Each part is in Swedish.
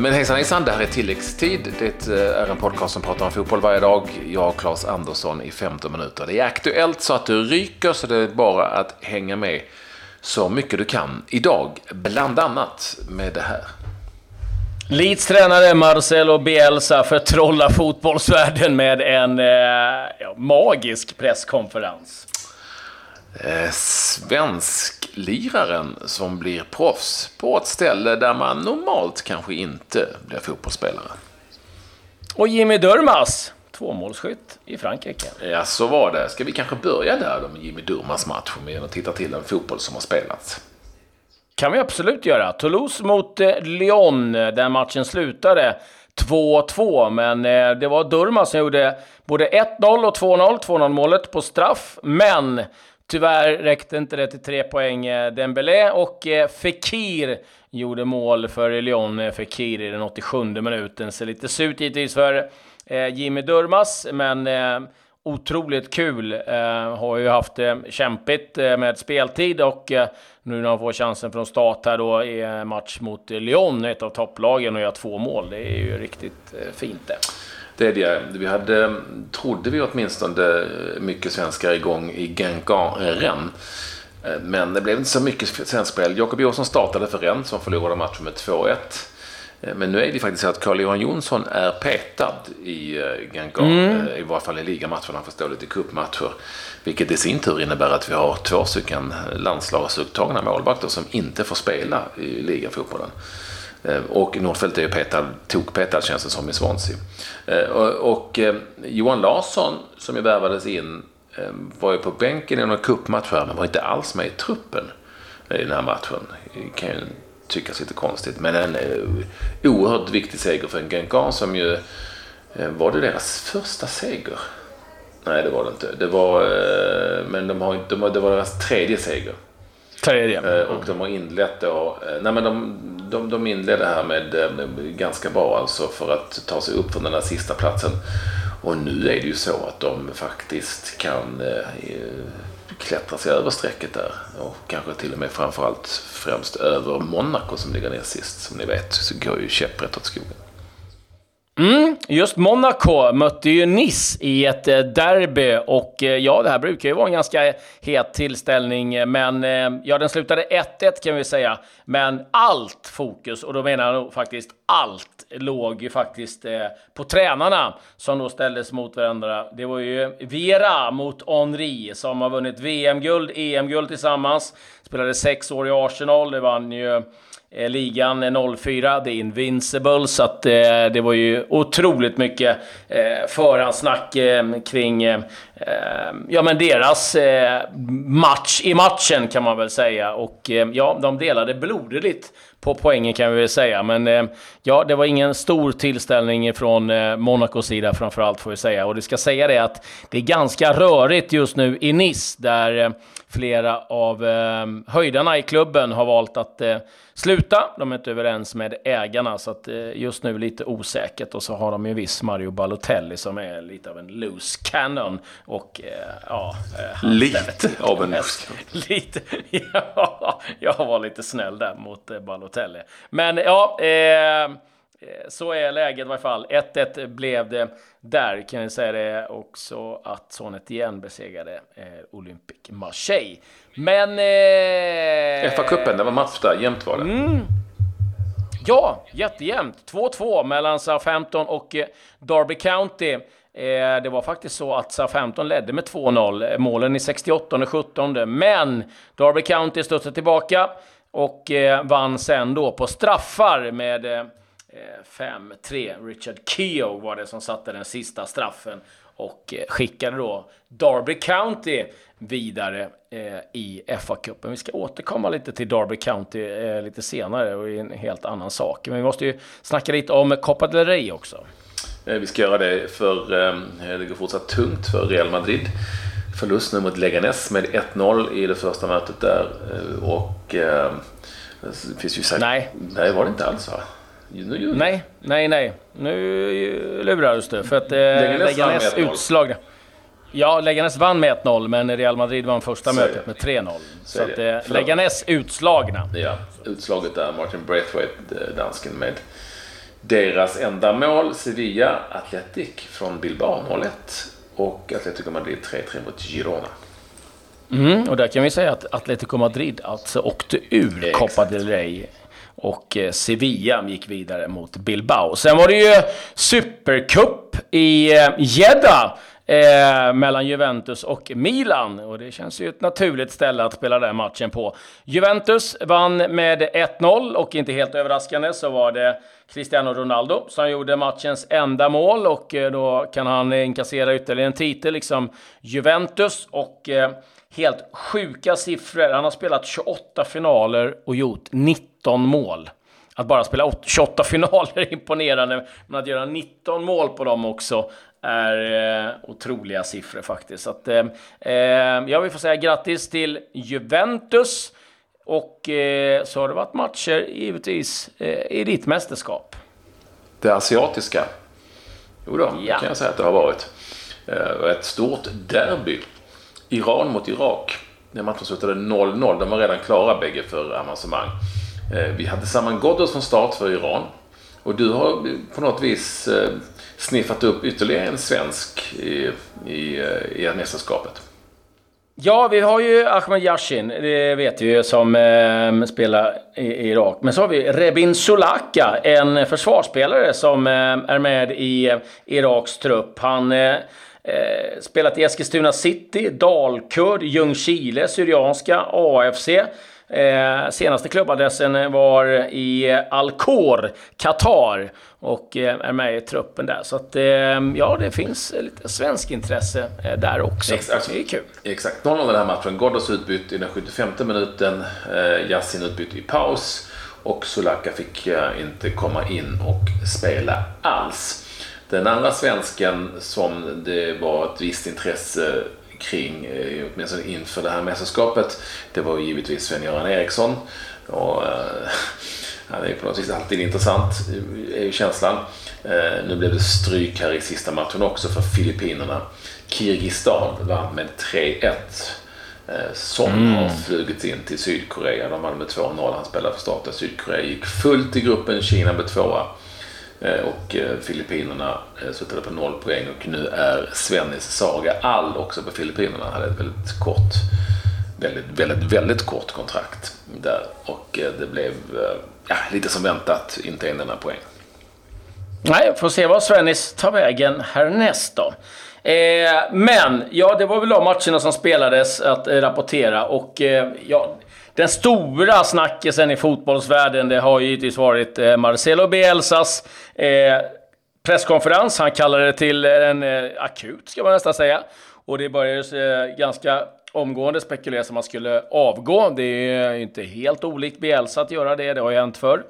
Men hejsan hejsan, det här är tilläggstid. Det eh, är en podcast som pratar om fotboll varje dag. Jag och Claes Andersson i 15 minuter. Det är aktuellt så att du ryker, så det är bara att hänga med så mycket du kan idag. Bland annat med det här. Leeds tränare Marcelo Bielsa förtrollar fotbollsvärlden med en eh, magisk presskonferens. Eh, svenskliraren som blir proffs på ett ställe där man normalt kanske inte blir fotbollsspelare. Och Jimmy Durmas, tvåmålsskytt i Frankrike. Ja, så var det. Ska vi kanske börja där då med Jimmy Durmas match med att titta till en fotboll som har spelats? kan vi absolut göra. Toulouse mot eh, Lyon, där matchen slutade 2-2. Men eh, det var Durmas som gjorde både 1-0 och 2-0, 2-0 målet på straff. Men Tyvärr räckte inte det till tre poäng. Eh, Dembélé och eh, Fekir gjorde mål för Lyon. Eh, Fekir i den 87 minuten. Ser lite surt givetvis för Jimmy Durmas, men otroligt kul. har ju haft det kämpigt med speltid och nu när han får chansen från start här då i match mot Lyon, ett av topplagen, och göra två mål. Det är ju riktigt fint det. Det är det. Vi hade, trodde vi åtminstone, mycket svenskar igång i Genkan Rennes. Men det blev inte så mycket svenskspel. Jakob Johansson startade för Rennes som förlorade matchen med 2-1. Men nu är det faktiskt så att Carl-Johan Jonsson är petad i Genkan, mm. i varje fall i ligamatchen. Han får stå lite cupmatcher. Vilket i sin tur innebär att vi har två stycken landslagsuttagna målvakter som inte får spela i ligafotbollen. Eh, och Nordfeldt är ju petad, tokpetad känns det som i Swansea. Eh, och, och eh, Johan Larsson som ju värvades in var ju på bänken i någon cupmatch här men var inte alls med i truppen i den här matchen. Det kan ju tyckas lite konstigt. Men en oerhört viktig seger för en Genkan som ju var det deras första seger? Nej, det var det inte. Det var, men de har, de, det var deras tredje seger. Tredje. Och de har inlett då, nej men de, de, de inledde här med, eh, med ganska bra alltså för att ta sig upp från den där sista platsen. Och nu är det ju så att de faktiskt kan eh, klättra sig över strecket där. Och kanske till och med framförallt främst över Monaco som ligger ner sist. Som ni vet så går ju käpprätt åt skogen. Mm, just Monaco mötte ju Nice i ett eh, derby och eh, ja, det här brukar ju vara en ganska het tillställning, eh, men ja, den slutade 1-1 kan vi säga. Men allt fokus, och då menar jag nog faktiskt allt, låg ju faktiskt på tränarna som då ställdes mot varandra. Det var ju Vera mot Henri som har vunnit VM-guld, EM-guld tillsammans. Spelade sex år i Arsenal, det vann ju Eh, ligan 04, The Invincible, så att eh, det var ju otroligt mycket eh, förhandsnack eh, kring eh, Ehm, ja, men deras eh, match i matchen kan man väl säga. Och eh, ja, de delade blodigt på poängen kan vi väl säga. Men eh, ja, det var ingen stor tillställning från eh, Monacos sida framförallt får vi säga. Och det ska säga det att det är ganska rörigt just nu i Nice där flera av höjdarna i klubben har valt att sluta. De är inte överens med ägarna, så att eh, just nu lite osäkert. Och så har de ju viss Mario Balotelli som är lite av en loose cannon. Och eh, ja... Eh, lite av en. Lite, ja. Jag var lite snäll där mot Balotelli. Men ja... Eh, så är läget i varje fall. 1-1 blev det där. Kan jag säga det också att Sonet igen besegrade eh, Olympique Marseille. Men... Eh... FA-cupen, det var match där. Jämnt var det. Mm. Ja, jättejämnt. 2-2 mellan Southampton och eh, Derby County. Eh, det var faktiskt så att Southampton ledde med 2-0. Eh, målen i 68 och 17. Men Derby County studsade tillbaka och eh, vann sen då på straffar med 5-3. Richard Keogh var det som satte den sista straffen och skickade då Derby County vidare i FA-cupen. Vi ska återkomma lite till Derby County lite senare och i en helt annan sak. Men vi måste ju snacka lite om Copa del Rey också. Eh, vi ska göra det för eh, det går fortsatt tungt för Real Madrid. Förlust nu mot Leganes med 1-0 i det första mötet där. Eh, och det finns ju säkert... Nej. Nej, var det inte alls va? Nej, nej, nej. Nu lurades du. För att eh, Leganes utslag... Ja, Leganes vann med 1-0, men Real Madrid vann första så mötet med 3-0. Så, att, eh, Leganes utslagna. Ja, utslaget där. Martin Braithwaite, dansken, med Deras enda mål, Sevilla Athletic från Bilbao 0-1 och Atletico Madrid 3-3 mot Girona. Mm, och där kan vi säga att Atletico Madrid alltså åkte ur Copa del Rey och eh, Sevilla gick vidare mot Bilbao. Sen var det ju Supercup i eh, Jeddah eh, mellan Juventus och Milan. Och det känns ju ett naturligt ställe att spela den matchen på. Juventus vann med 1-0 och inte helt överraskande så var det Cristiano Ronaldo som gjorde matchens enda mål och eh, då kan han inkassera ytterligare en titel, liksom Juventus. Och eh, helt sjuka siffror. Han har spelat 28 finaler och gjort 19 mål. Att bara spela 28 finaler är imponerande, men att göra 19 mål på dem också är eh, otroliga siffror faktiskt. Så att, eh, eh, jag vill få säga grattis till Juventus. Och eh, så har det varit matcher givetvis eh, i ditt mästerskap. Det asiatiska? Jo då, ja. det kan jag säga att det har varit. Eh, ett stort derby. Iran mot Irak. Den matchen slutade 0-0. De var redan klara bägge för avancemang. Eh, vi hade Saman Ghoddos från start för Iran. Och du har på något vis eh, sniffat upp ytterligare en svensk i, i, eh, i mästerskapet. Ja, vi har ju Ahmed Yashin, det vet vi ju, som eh, spelar i, Irak. Men så har vi Rebin Solaka, en försvarsspelare som eh, är med i eh, Iraks trupp. Han eh, eh spelat i Eskilstuna City, Dalkurd, Ljungskile, Syrianska, AFC. Eh, senaste klubbadressen var i Alcor, Qatar och eh, är med i truppen där. Så att, eh, ja, det finns lite svensk intresse eh, där också. Exakt. Det är kul. Exakt. 0 den här matchen. Ghoddos utbytt i den 75 minuten. Eh, Yassin utbytt i paus. Och Sulaka fick eh, inte komma in och spela alls. Den andra svensken som det var ett visst intresse kring, eh, åtminstone inför det här mästerskapet, det var givetvis Sven-Göran Eriksson. Och, eh, han är på något vis alltid intressant, är ju känslan. Eh, nu blev det stryk här i sista matchen också för Filippinerna. Kirgizistan vann med 3-1. Som mm. har flugit in till Sydkorea. De vann med 2-0. Han spelade för starten. Sydkorea gick fullt i gruppen. Kina blev tvåa. Eh, och eh, Filippinerna eh, slutade på noll poäng och nu är Svennis Saga All också på Filippinerna. Han hade ett väldigt kort, väldigt, väldigt, väldigt kort kontrakt där och det blev ja, lite som väntat inte en enda poäng. Nej, får se vad Svennis tar vägen härnäst då. Eh, men, ja, det var väl de matcherna som spelades att eh, rapportera och eh, ja, den stora snackisen i fotbollsvärlden, det har givetvis varit eh, Marcelo Bielsas eh, presskonferens. Han kallade det till en eh, akut, ska man nästan säga. Och det började eh, ganska omgående spekuleras om han skulle avgå. Det är ju inte helt olikt Bielsa att göra det, det har ju hänt förr.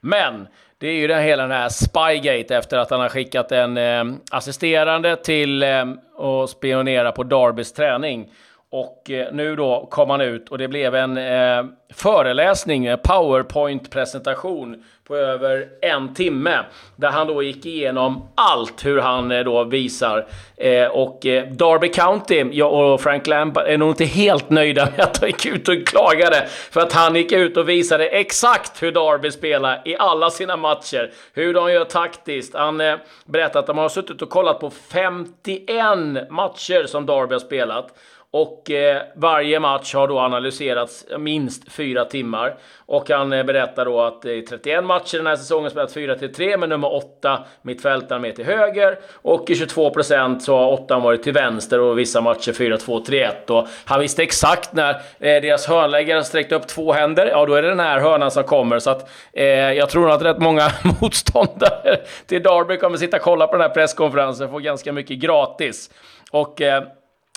Men det är ju den, hela den här Spygate efter att han har skickat en eh, assisterande till eh, att spionera på Darbys träning. Och eh, nu då kom han ut och det blev en eh, föreläsning, en powerpoint-presentation på över en timme. Där han då gick igenom allt hur han eh, då visar. Eh, och eh, County jag och Frank Lampard är nog inte helt nöjda med att han gick ut och klagade. För att han gick ut och visade exakt hur Darby spelar i alla sina matcher. Hur de gör taktiskt. Han eh, berättade att de har suttit och kollat på 51 matcher som Darby har spelat. Och eh, varje match har då analyserats minst fyra timmar. Och han eh, berättar då att i 31 matcher den här säsongen spelat 4 till 3 med nummer 8 mittfältaren med till höger. Och i 22% så har 8 varit till vänster och vissa matcher 4-2-3-1. Och han visste exakt när eh, deras hörnläggare sträckt upp två händer, ja då är det den här hörnan som kommer. Så att eh, jag tror att rätt många motståndare till Darby kommer sitta och kolla på den här presskonferensen och få ganska mycket gratis. Och eh,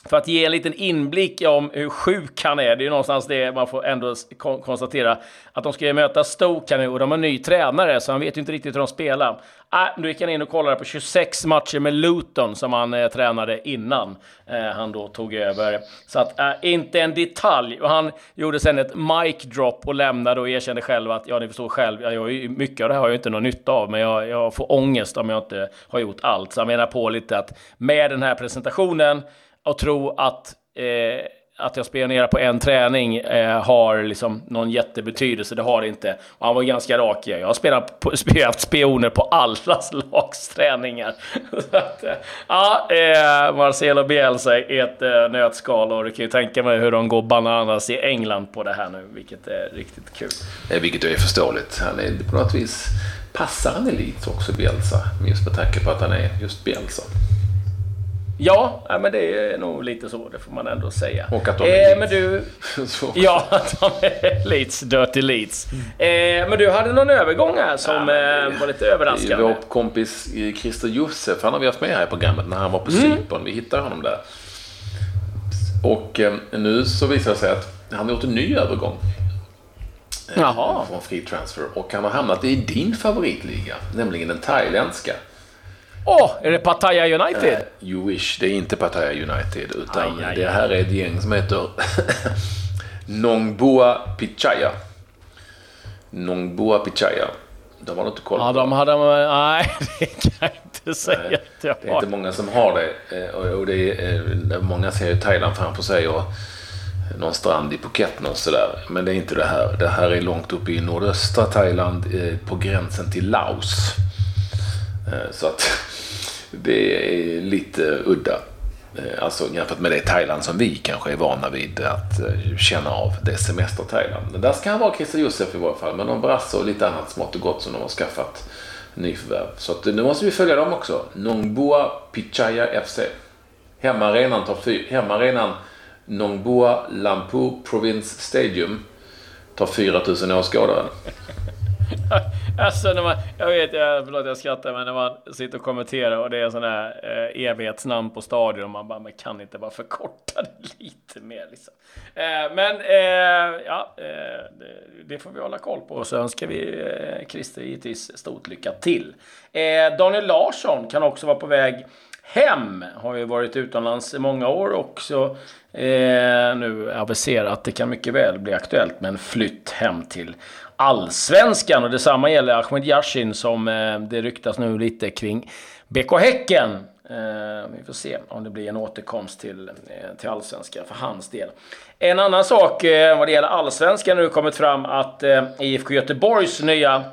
för att ge en liten inblick om hur sjuk han är, det är ju någonstans det man får ändå konstatera, att de ska ju möta Stoke nu och de har en ny tränare, så han vet ju inte riktigt hur de spelar. Äh, nu gick han in och kollade på 26 matcher med Luton som han eh, tränade innan eh, han då tog över. Så att, äh, inte en detalj. Och han gjorde sen ett mic drop och lämnade och erkände själv att, ja ni förstår själv, jag, mycket av det här har jag inte någon nytta av, men jag, jag får ångest om jag inte har gjort allt. Så han menar på lite att med den här presentationen och tro att, eh, att jag spionerar på en träning eh, har liksom någon jättebetydelse. Det har det inte. Och han var ganska rak Jag har spelat på, haft spioner på allas slags träningar. att, eh, ja, eh, Marcelo Bielsa är ett eh, nötskal och du kan ju tänka mig hur de går bananas i England på det här nu, vilket är riktigt kul. Eh, vilket är förståeligt. Han är på något vis passar han elit också Bielsa, just med tanke på att han är just Bielsa. Ja, men det är nog lite så, det får man ändå säga. Och att de är eh, men du, Ja, att de är Leeds, Dirty Leeds. Mm. Eh, men du hade någon övergång här som ja, eh, var lite överraskande. Vår kompis eh, Christer Josef, han har vi haft med här i programmet när han var på mm. Cypern. Vi hittade honom där. Och eh, nu så visar det sig att han har gjort en ny övergång. Eh, Jaha. Från Free Transfer. Och han har hamnat i din favoritliga, nämligen den thailändska. Åh, oh, är det Pattaya United? Uh, you wish. Det är inte Pattaya United. Utan aj, aj, det här är ett gäng som heter Nongbua Pichaya. Nongbua Pichaya. De har du inte koll på. Ja, de hade... Nej, det kan jag inte säga nej, att jag Det är inte många som har det. Eh, och det är, många ser ju Thailand framför sig och någon strand i Phuket och sådär. Men det är inte det här. Det här är långt uppe i nordöstra Thailand eh, på gränsen till Laos. Eh, så att det är lite udda. Eh, alltså jämfört med det Thailand som vi kanske är vana vid att eh, känna av. Det semester-Thailand. Men där ska han vara Christer Josef i varje fall. Med någon brasse och lite annat smått och gott som de har skaffat nyförvärv. Så att, nu måste vi följa dem också. Nongbua Pichaya FC. Hemmaarenan tar fyr, hemmaarenan Nongbua Lampu Province Stadium tar 4000 åskådare. alltså när man, jag vet, jag, förlåt jag skrattar, men när man sitter och kommenterar och det är sådana här eh, evighetsnamn på stadion och man bara, man kan inte bara förkorta det lite mer liksom. Eh, men eh, ja, eh, det, det, får vi hålla koll på. Och så önskar vi eh, Christer givetvis stort lycka till. Eh, Daniel Larsson kan också vara på väg hem. Har ju varit utomlands i många år också. Eh, nu aviserat att det kan mycket väl bli aktuellt med en flytt hem till allsvenskan. Och detsamma gäller Ahmed Yashin som eh, det ryktas nu lite kring BK Häcken. Eh, vi får se om det blir en återkomst till, eh, till allsvenskan för hans del. En annan sak vad det gäller allsvenskan nu kommit fram att IFK Göteborgs nya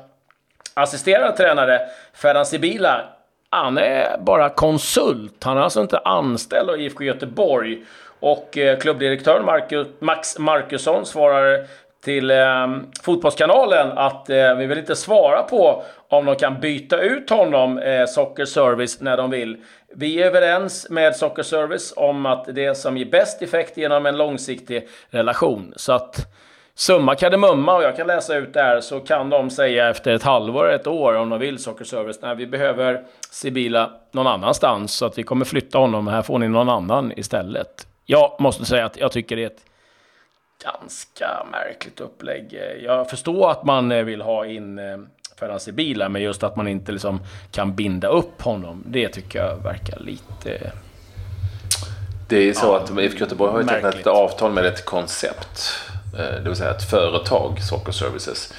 assisterande tränare Ferhan Sibila han är bara konsult. Han är alltså inte anställd av IFK Göteborg. Och klubbdirektören Marcus, Max Markusson svarar till eh, Fotbollskanalen att eh, vi vill inte svara på om de kan byta ut honom, eh, Soccer Service, när de vill. Vi är överens med Soccer Service om att det som ger bäst effekt genom en långsiktig relation. Så att summa kardemumma, och jag kan läsa ut det här, så kan de säga efter ett halvår, ett år, om de vill Soccer Service, när vi behöver Sibila någon annanstans, så att vi kommer flytta honom, här får ni någon annan istället. Jag måste säga att jag tycker det är ett ganska märkligt upplägg. Jag förstår att man eh, vill ha in eh, Ferran Sibila, men just att man inte liksom kan binda upp honom, det tycker jag verkar lite... Det är så ja, att IFK Göteborg har ju tecknat ett avtal med ett koncept. Eh, det vill säga ett företag, Soccer Services,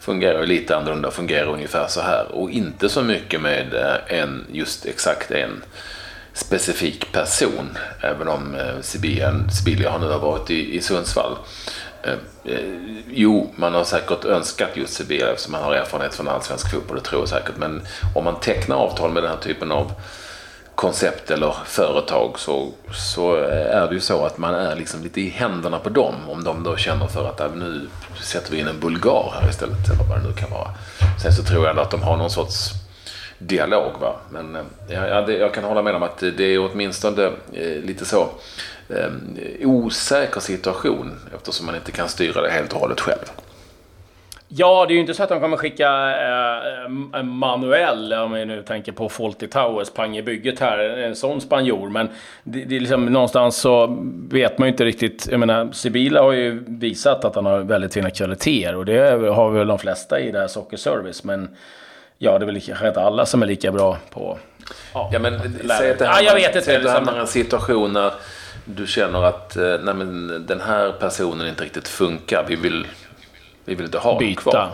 fungerar lite annorlunda, fungerar ungefär så här. Och inte så mycket med en, just exakt en specifik person, även om eh, Sibilia har nu varit i, i Sundsvall. Eh, eh, jo, man har säkert önskat just Sibilia eftersom man har erfarenhet från allsvensk fotboll, det tror jag säkert. Men om man tecknar avtal med den här typen av koncept eller företag så, så är det ju så att man är liksom lite i händerna på dem. Om de då känner för att äh, nu sätter vi in en bulgar här istället, eller vad det nu kan vara. Sen så tror jag ändå att de har någon sorts dialog. Va? Men eh, ja, det, jag kan hålla med om att det är åtminstone eh, lite så eh, osäker situation eftersom man inte kan styra det helt och hållet själv. Ja, det är ju inte så att de kommer skicka eh, Manuel, om vi nu tänker på Fawlty Towers, pang i bygget här, en sån spanjor. Men det, det är liksom, någonstans så vet man ju inte riktigt. Jag menar, Sibila har ju visat att han har väldigt fina kvaliteter och det har väl de flesta i det här Socker Service. Men Ja, det är väl kanske inte alla som är lika bra på... Ja, ja men säg att det här, ja, jag vet inte, säg du hamnar en situation när du känner att eh, nej, men den här personen inte riktigt funkar. Vi vill, vi vill inte ha Byta. kvar.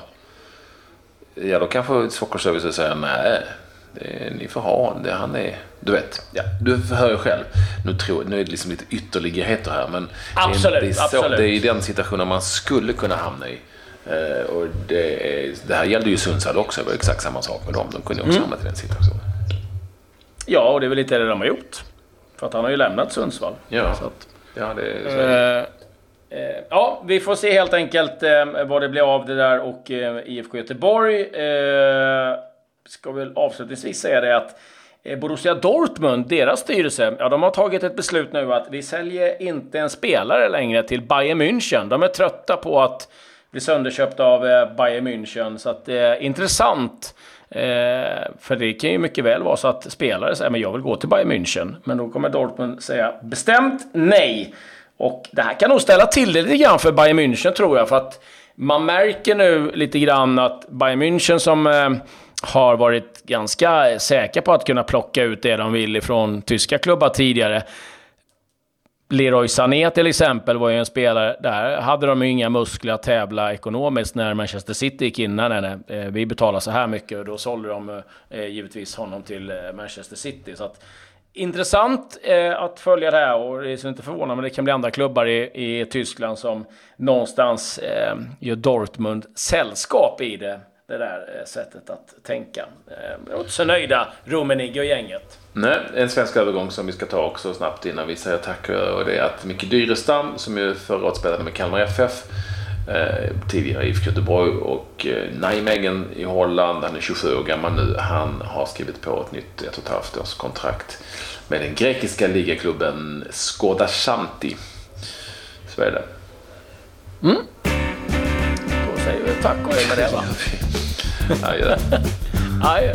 Ja, då kanske Sockerservice säger nej. det, ni får ha det. Han är, du vet, ja, du hör ju själv. Nu, tror, nu är det liksom lite ytterligheter här, men absolut, det, är, det, är så, absolut. det är i den situationen man skulle kunna hamna i. Uh, och det, det här gällde ju Sundsvall också, det var exakt samma sak med dem. De kunde också mm. hamna i den situationen. Ja, och det är väl lite det de har gjort. För att han har ju lämnat Sundsvall. Ja, att, ja det är så. Eh, ja, vi får se helt enkelt eh, vad det blir av det där och eh, IFK Göteborg. Eh, ska väl avslutningsvis säga det att eh, Borussia Dortmund, deras styrelse, ja, de har tagit ett beslut nu att vi säljer inte en spelare längre till Bayern München. De är trötta på att bli sönderköpt av eh, Bayern München, så att det är intressant. Eh, för det kan ju mycket väl vara så att spelare säger men jag vill gå till Bayern München. Men då kommer Dortmund säga bestämt nej. Och det här kan nog ställa till det lite grann för Bayern München tror jag. För att man märker nu lite grann att Bayern München som eh, har varit ganska eh, säkra på att kunna plocka ut det de vill ifrån tyska klubbar tidigare. Leroy Sané till exempel var ju en spelare, där hade de ju inga muskler att tävla ekonomiskt när Manchester City gick in. Nej, nej, nej. Vi betalar så här mycket och då sålde de eh, eh givetvis honom till eh, Manchester City. Så att, Intressant eh, att följa det här och det är så inte förvånande, men det kan bli andra klubbar i, i Tyskland som någonstans eh, gör Dortmund sällskap i det, det där eh, sättet att tänka. Eh, jag är inte så nöjda, Rummenigge och gänget. Nej, en svensk övergång som vi ska ta också snabbt innan vi säger tack och det är att Micke Dyrestam som ju förra året spelade med Kalmar FF Eh, tidigare IFK Göteborg och eh, Nijmegen i Holland. Han är 27 år gammal nu. Han har skrivit på ett nytt ett och ett halvt års kontrakt med den grekiska ligaklubben Skoda Shanti. Så är det. Mm. Säger vi tack och hej med det va? Adjö. Adjö.